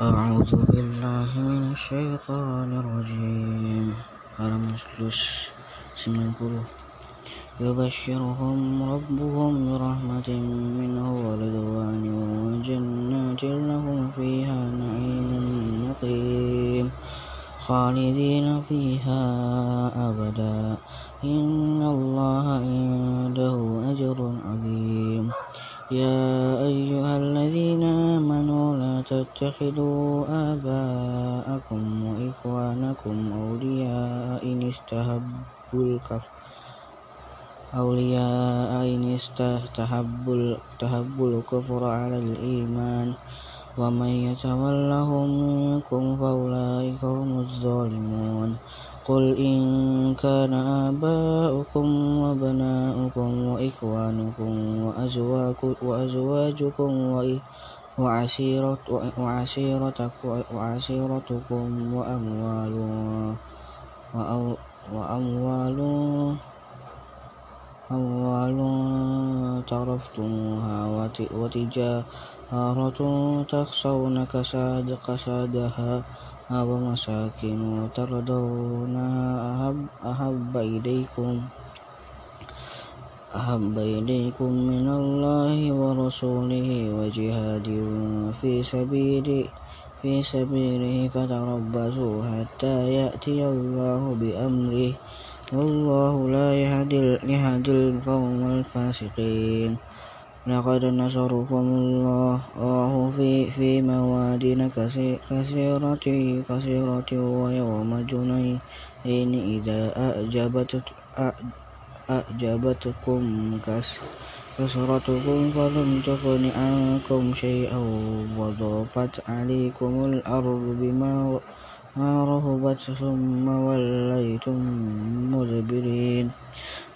أعوذ بالله من الشيطان الرجيم. ألم سمنكره يبشرهم ربهم برحمة منه ورضوان وجنات لهم فيها نعيم مقيم. خالدين فيها أبدا. إن الله عنده أجر عظيم. يا أيها الذين آمنوا لا تتخذوا آباءكم وإخوانكم أولياء إن استحبوا الكفر أولياء إن استحبوا الكفر على الإيمان ومن يتولهم منكم فأولئك هم الظالمون قل إن كان آباؤكم وأبناؤكم وإخوانكم وأزواجكم وعشيرتكم وأموال وأموال أموال ترفتموها وتجارة تخشون كسادها ومساكن ترضونها أحب إليكم أحب إليكم من الله ورسوله وجهاد في سبيله في سبيله فتربصوا حتى يأتي الله بأمره. والله لا يهدي القوم الفاسقين. لقد نصركم الله في في موادن كثيرة كثيرة ويوم جنين إذا أعجبتكم كثرتكم فلم تغن عنكم شيئا وضافت عليكم الأرض بما رهبت ثم وليتم مدبرين.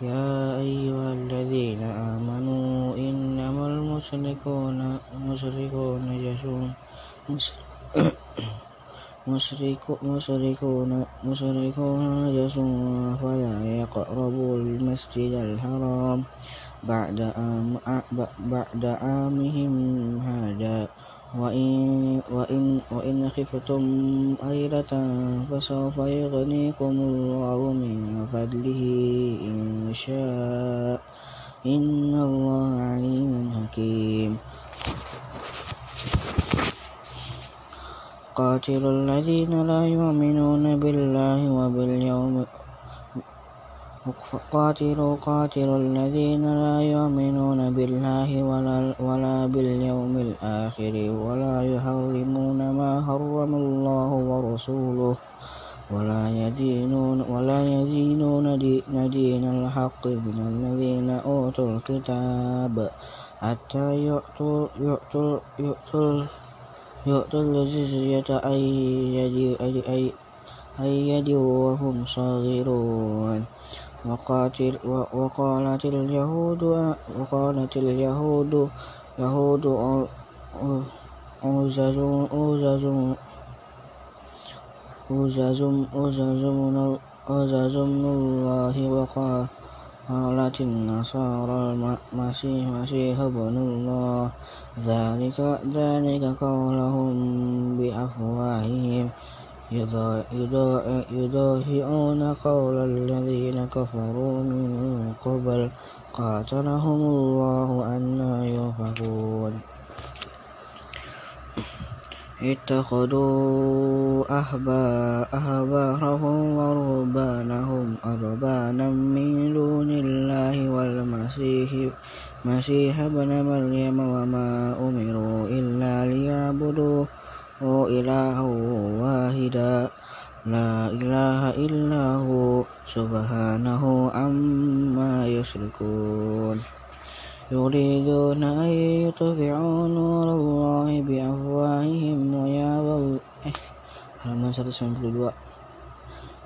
يا أيها الذين آمنوا إنما المشركون مشركون نجس مشركون مشركون نجس فلا يقربوا المسجد الحرام بعد آم بعد عامهم هذا وإن, وإن, وإن خفتم عيلة فسوف يغنيكم الله من فضله إن شاء. إن الله عليم حكيم. قاتل الذين لا يؤمنون بالله وباليوم قاتلوا قاتلوا الذين لا يؤمنون بالله ولا, ولا باليوم الآخر ولا يحرمون ما حرم الله ورسوله ولا يدينون ولا يدينون دين الحق من الذين أوتوا الكتاب حتى يؤتوا يؤتوا يؤتوا يؤتوا الجزية أي يد وهم صاغرون. وقاتل وقالت اليهود وقالت اليهود يهود أوزز أوزز أوزز أوزز من الله وقالت النصارى المسيح مسيح ابن الله. ذلك ذلك قولهم بأفواههم. يضاهئون قول الذين كفروا من قبل. قاتلهم الله أنا يؤفكون اتخذوا أحبارهم ورهبانهم أربانا من دون الله والمسيح مسيح ابن مريم وما أمروا إلا ليعبدوا إله واحدا. لا إله إلا هو. سبحانه عما يشركون. يريدون أن يطفئوا نور الله بأفواههم halaman 192 يريد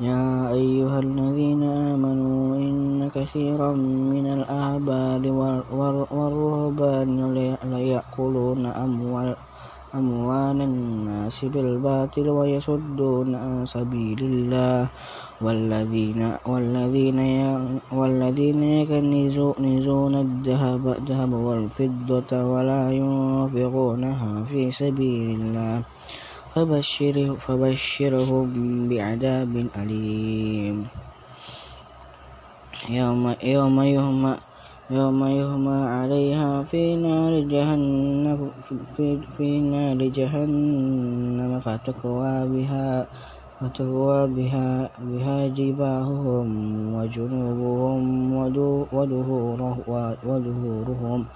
يا أيها الذين آمنوا إن كثيرا من الأحبار والرهبان ليأكلون أموال أموال الناس بالباطل ويصدون عن سبيل الله والذين والذين والذين يكنزون الذهب الذهب والفضة ولا ينفقونها في سبيل الله فبشره فبشرهم بعذاب أليم. يوم يوم يهمى يوم يهمى عليها في نار جهنم في, في نار جهنم فتكوى بها فتكوى بها بها جباههم وجنوبهم ودهورهم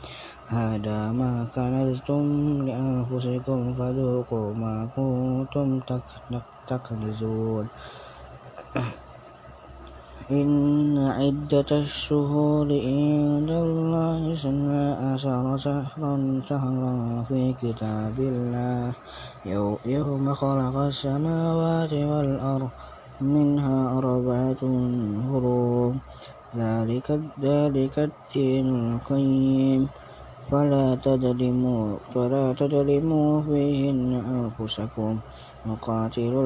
هذا ما كنزتم لأنفسكم فذوقوا ما كنتم تكنزون. إن عدة الشهور عند الله اثنا عشر شهرا شهرا في كتاب الله. يوم خلق السماوات والأرض منها أربعة هروب ذلك ذلك الدين القيم. فلا تظلموا فلا تظلموا فيهن أنفسكم وقاتلوا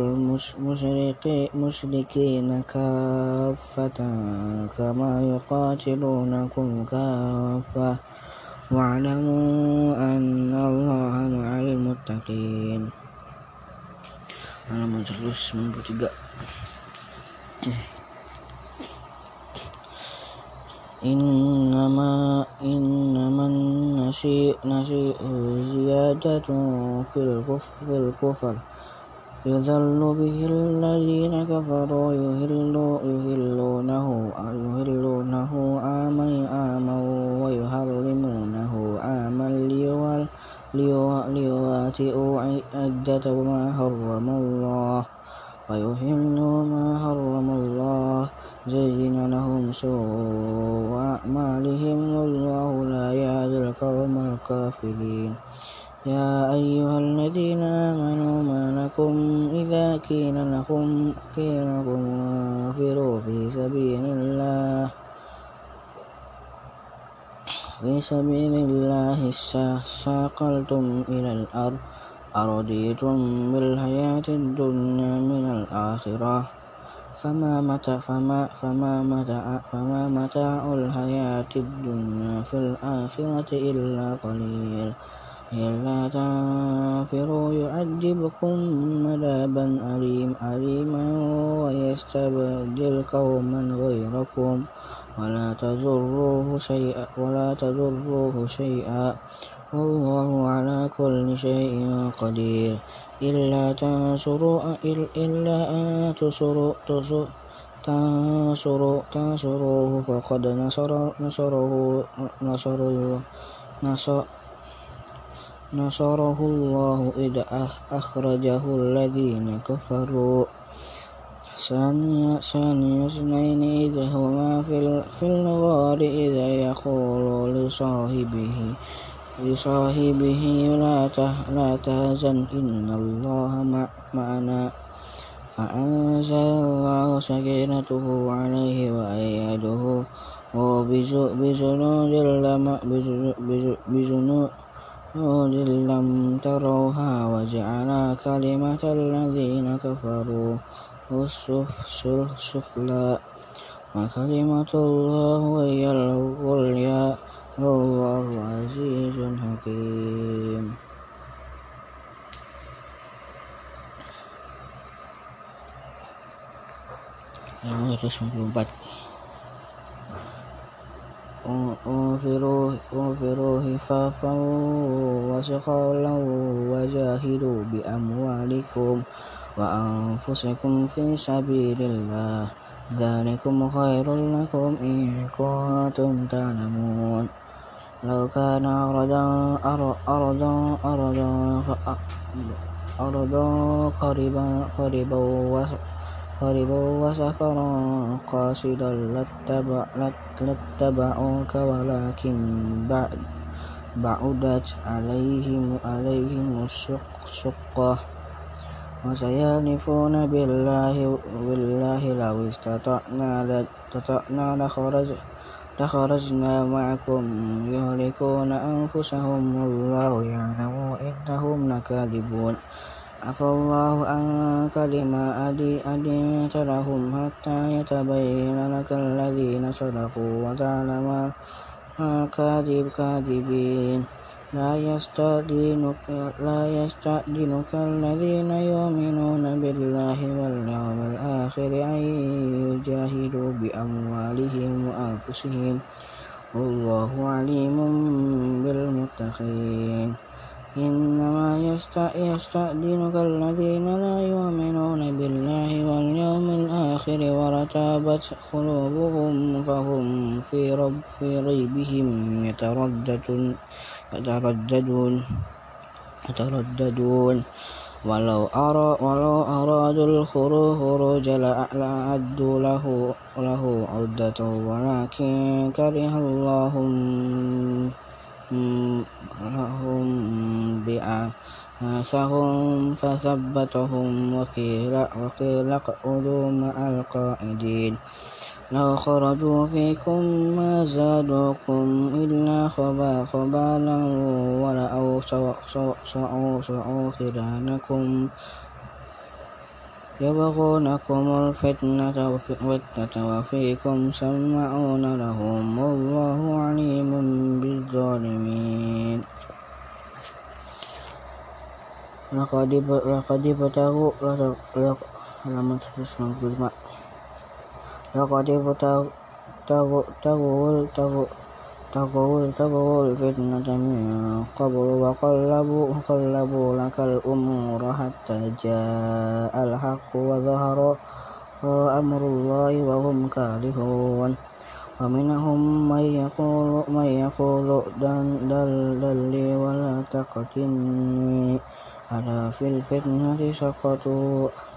المشركين كافة كما يقاتلونكم كافة واعلموا أن الله مع المتقين halaman 193 إنما إنما النسيء نسيء زيادة في الكفر, في الكفر. يذل به الذين كفروا يهلونه يهلونه عاما عاما ويحرمونه عاما ليواتئوا عدة ما حرم الله ويحلوا ما حرم الله. زين لهم سوء أعمالهم والله لا يهدي القوم الكافرين. يا أيها الذين آمنوا ما لكم إذا كين لكم كين لكم في سبيل الله. في سبيل الله ساقلتم إلى الأرض أرضيتم بالحياة الدنيا من الآخرة. فما متاع فما فما متاع فما متاع الحياة الدنيا في الآخرة إلا قليل. إلا تنفروا يعذبكم عذابا أليم أليما ويستبدل قوما غيركم. ولا تضروه شيئا ولا تضروه شيئا. والله على كل شيء قدير. إلا تنصروا إلا أن تنصروا تنصروا تنصروه فقد نصر نصره نصره نصر نصره الله إذ أخرجه الذين كفروا. ثاني اثنين إذ هما في الغار إذ يقول لصاحبه لصاحبه لا تهزن إن الله معنا. فأنزل الله سكينته عليه وأيده بجنود لم تروها وجعل كلمة الذين كفروا السفلى وكلمة الله هي العليا والله عزيز حكيم Ayat 94 انفروا انفروا خفافا وثقالا وجاهدوا بأموالكم وأنفسكم في سبيل الله. ذلكم خير لكم إن كنتم تعلمون. لو كان أرضا أرضا أرضا أرضا قريبا قريبا قريبا وسفرا قاصدا لاتبعوك ولكن بعدت عليهم عليهم الشقة وسيحلفون بالله بالله لو استطعنا لخرج لخرجنا معكم يهلكون أنفسهم والله يعلم إنهم لكاذبون. عفى الله عنك لما أديت لهم حتى يتبين لك الذين صدقوا وتعلم الكاذب كاذبين. لا يستأذنك لا يستأذنك الذين يؤمنون بالله واليوم الآخر أن يجاهدوا بأموالهم وأنفسهم. والله عليم بالمتقين. إنما يستأذنك الذين لا يؤمنون بالله واليوم الآخر وارتابت قلوبهم فهم في, رب ريبهم يترددون يترددون يترددون ولو أرى ولو أرادوا الخروج لأعدوا له له عدة ولكن كره الله لهم بأسهم فثبتهم. وقيل وقيل اقعدوا مع القائدين. لو خرجوا فيكم ما زادوكم إلا خبالا ولأو سعوا خلالكم يبغونكم الفتنة وفيكم سمعون لهم والله عليم بالظالمين. لقد ابتغوا halaman 195 لقد ابتغوا الفتنة من قبل وقلبوا قلبوا لك الأمور حتى جاء الحق وظهر أمر الله وهم كارهون ومنهم من يقول من يقول دل لي ولا تقتلني ألا في الفتنة سقطوا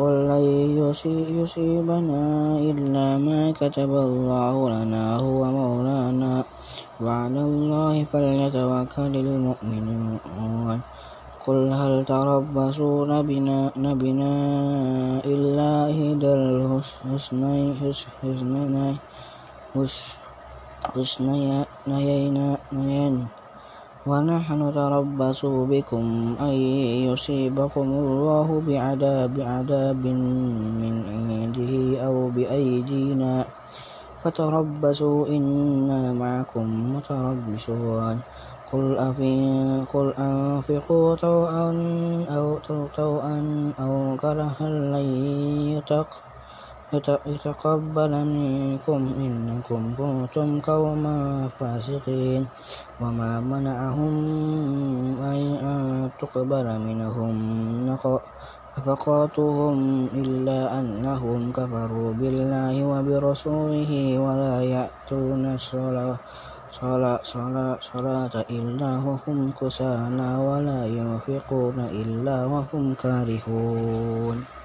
قل لن يصيبنا إلا ما كتب الله لنا هو مولانا. وعلى الله فليتوكل المؤمنون. قل هل تربصون بنا, بنا إلا إحدى الحسنيين حسنيين ونحن نتربص بكم أن يصيبكم الله بعذاب عذاب من عنده أو بأيدينا. فتربصوا إنا معكم متربصون. قل قل أنفقوا طوعا أو طوعا أو كرها لن يتقبل منكم إنكم كنتم قوما فاسقين وما منعهم أن تقبل منهم نفقاتهم إلا أنهم كفروا بالله وبرسوله ولا يأتون الصلاة صلاة إلا وهم كسالى ولا ينفقون إلا وهم كارهون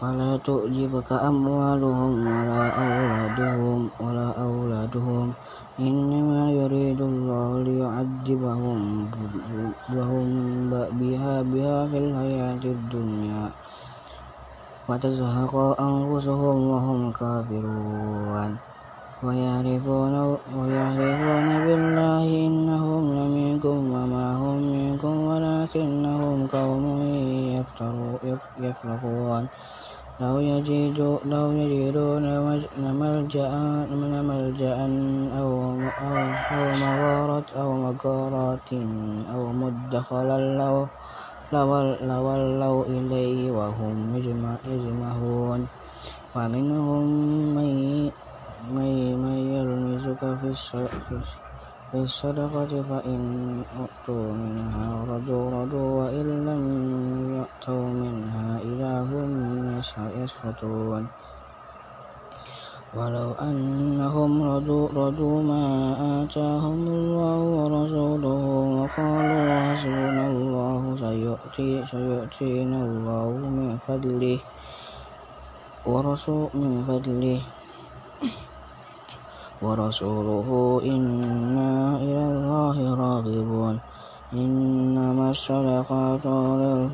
فلا تعجبك أموالهم ولا أولادهم ولا أولادهم إنما يريد الله ليعذبهم بها بها في الحياة الدنيا وتزهق أنفسهم وهم كافرون ويعرفون, ويعرفون بالله إنهم لمنكم وما هم منكم ولكنهم قوم يفرقون لو يجدون لو يجدون ملجأ ملجأ أو أو أو مغارة أو مغارات أو مدخلا لو لولوا إليه وهم يجمعون. ومنهم من من يلمزك في الصدقة فإن أعطوا منها رضوا رضوا وإن لم يأتوا منها إذا هم يسخطون. ولو أنهم رضوا, رضوا ما آتاهم الله ورسوله وقالوا حسبنا الله سيؤتي سيؤتينا الله من فضله ورسول من فضله. ورسوله إنا إلى الله راغبون. إنما الصدقات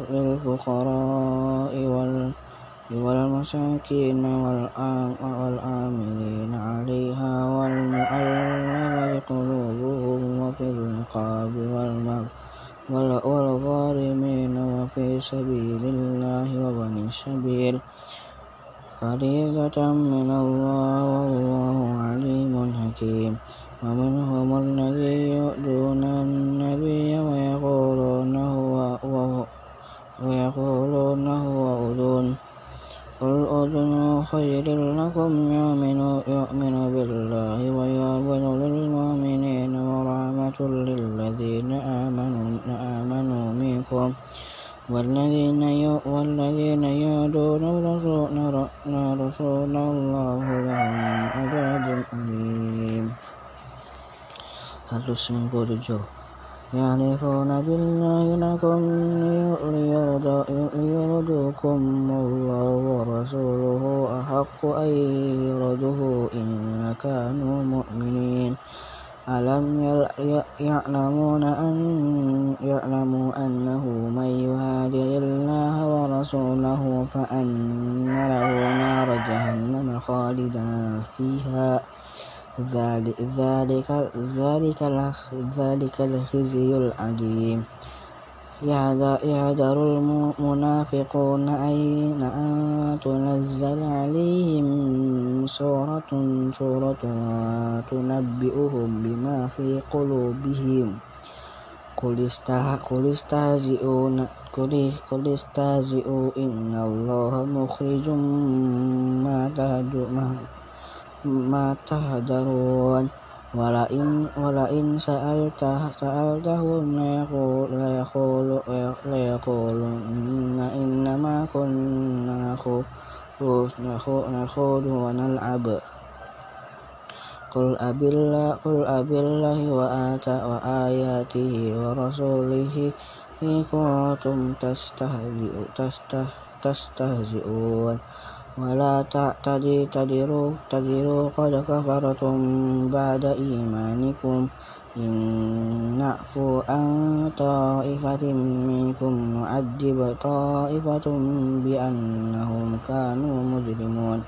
للفقراء والمساكين والآمنين عليها والمؤلفة قلوبهم وفي الرقاب والغارمين وفي سبيل الله وبني السبيل. فريضة من الله والله عليم حكيم. ومنهم الذين يؤذون النبي ويقولون هو ويقولون هو أذن. قل أذن خير لكم يؤمن, يؤمن بالله ويؤمن للمؤمنين ورحمة للذين آمنوا, آمنوا منكم. والذين والذين يؤذون رسول الله لهم عذاب أليم يحلفون بالله لكم ليرضوكم والله ورسوله أحق أن يرضوه إن كانوا مؤمنين. ألم يعلمون أن يعلموا أنه من يهاجر الله ورسوله فأن له نار جهنم خالدا فيها. ذلك ذلك ذلك الخزي العظيم يعذر المنافقون أن تنزل عليهم سورة تنبئهم بما في قلوبهم. قل استهزئوا قل استهزئوا. إن الله مخرج ما تهدرون. ولئن ولئن سألته سألتهم ليقول ليقول ليقولن إنما كنا نخوض ونلعب. قل أبي الله قل أبي الله وآياته ورسوله إن كنتم تستهزئون. ولا تعتذروا تذروا قد كفرتم بعد إيمانكم. إن نعفو عن طائفة منكم نعذب طائفة بأنهم كانوا مجرمون.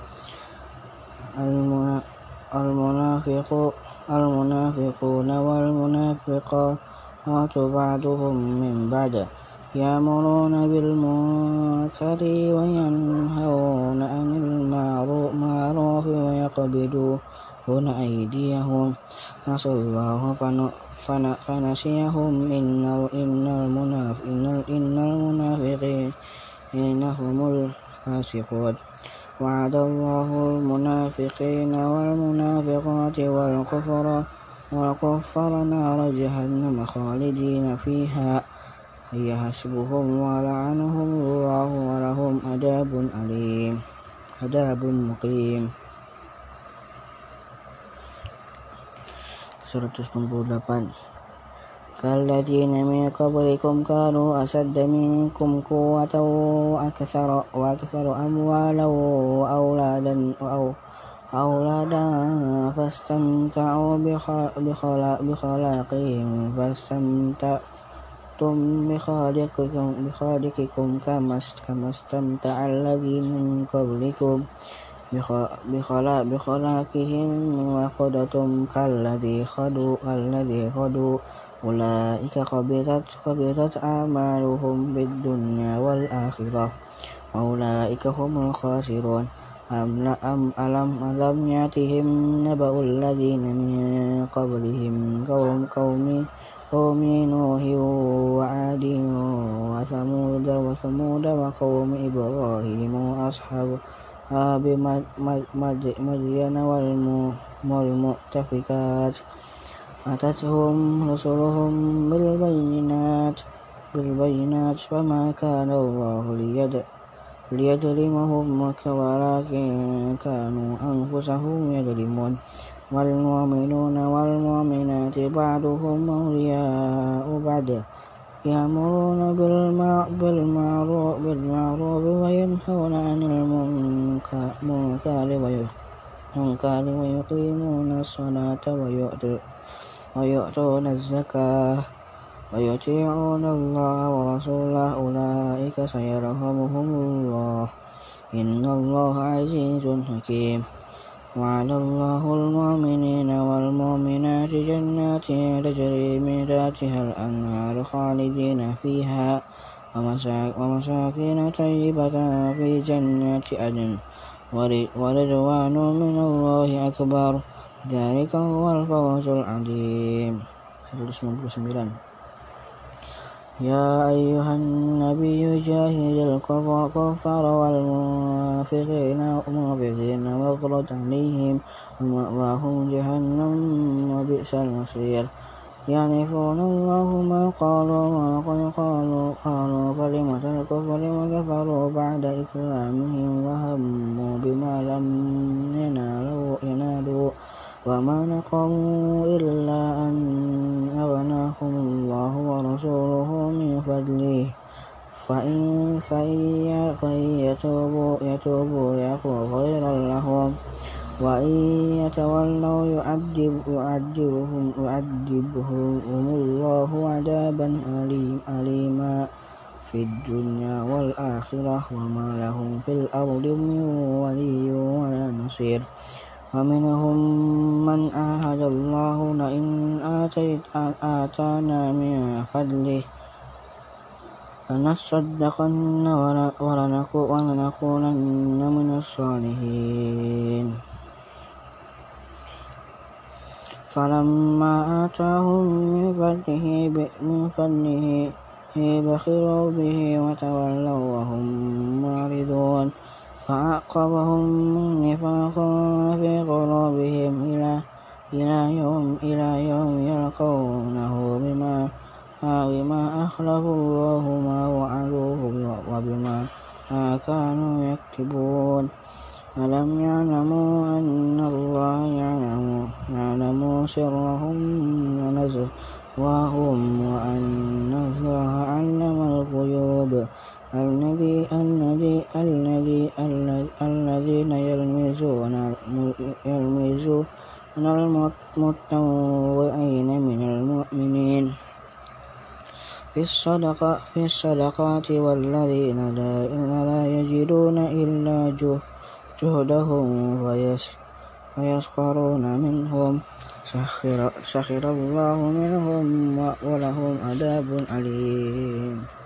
المنافقون والمنافقات بعضهم من بعد. يأمرون بالمنكر وينهون عن المعروف ويقبضون أيديهم. نسوا الله فنسيهم. إن المنافقين هم الفاسقون. وعد الله المنافقين والمنافقات والكفر والكفر نار جهنم خالدين فيها. هي حسبهم ولعنهم الله ولهم عذاب أليم عذاب مقيم. 198 كالذين من قبلكم كانوا أشد منكم قوة وأكثر, وأكثر أموالا وأولادا أولادا فاستمتعوا بخلاقهم فاستمتعوا استمتعتم بخالقكم, بخالقكم كما استمتع الذين من قبلكم بخلاقهم وخضتم كالذي خدوا الذي خدوا أولئك خبطت أعمالهم بالدنيا والآخرة. وأولئك هم الخاسرون. أم ألم ألم يأتهم نبأ الذين من قبلهم قوم قوم قوم نوح وعاد وثمود وثمود وقوم إبراهيم وأصحاب مدين والمؤتفكات. أتتهم رسلهم بالبينات بالبينات فما كان الله ليظلمهم ولكن كانوا أنفسهم يظلمون والمؤمنون والمؤمنات بعضهم أولياء بعض. يأمرون بالمعروف وينهون عن المنكر ويقيمون الصلاة ويؤتون الزكاة ويطيعون الله ورسوله. أولئك سيرحمهم الله. إن الله عزيز حكيم. وعلى الله المؤمنين والمؤمنات جنات تجري من تحتها الأنهار خالدين فيها ومساكن طيبة في جنات عدن. ورضوان من الله أكبر. ذلك هو الفوز العظيم. 199 يا أيها النبي جاهد الكفار والمنافقين واغلظ عليهم ومأواهم جهنم وبئس المصير. يعرفون الله ما قالوا ما قالوا قالوا كلمة الكفر وكفروا بعد إسلامهم وهموا بما لم ينالوا. وما نقموا إلا أن أغناهم الله ورسوله من فضله. فإن, فإن يتوبوا, يتوبوا يكون خيرا لهم. وإن يتولوا يعذب يعذبهم, يعذبهم الله عذابا أليما. في الدنيا والآخرة وما لهم في الأرض من ولي ولا نصير. ومنهم من عاهد الله لئن آتانا من فضله لنصدقن ولنكونن من الصالحين. فلما آتاهم من فضله من فضله بخلوا به وتولوا وهم معرضون. فعقبهم نفاقا في قلوبهم إلى يوم إلى يوم يلقونه بما أخلفوا الله ما وعدوه وبما كانوا يكتبون. ألم يعلموا أن الله يعلم سرهم ونزواهم وأن الله علم الغيوب؟ الذي الذي الذي الذين يلمزون يلمزون المتطوعين من المؤمنين. في الصدقة في الصدقات والذين لا, لا يجدون إلا جهدهم ويسخرون منهم. سخر, سخر الله منهم ولهم عذاب أليم.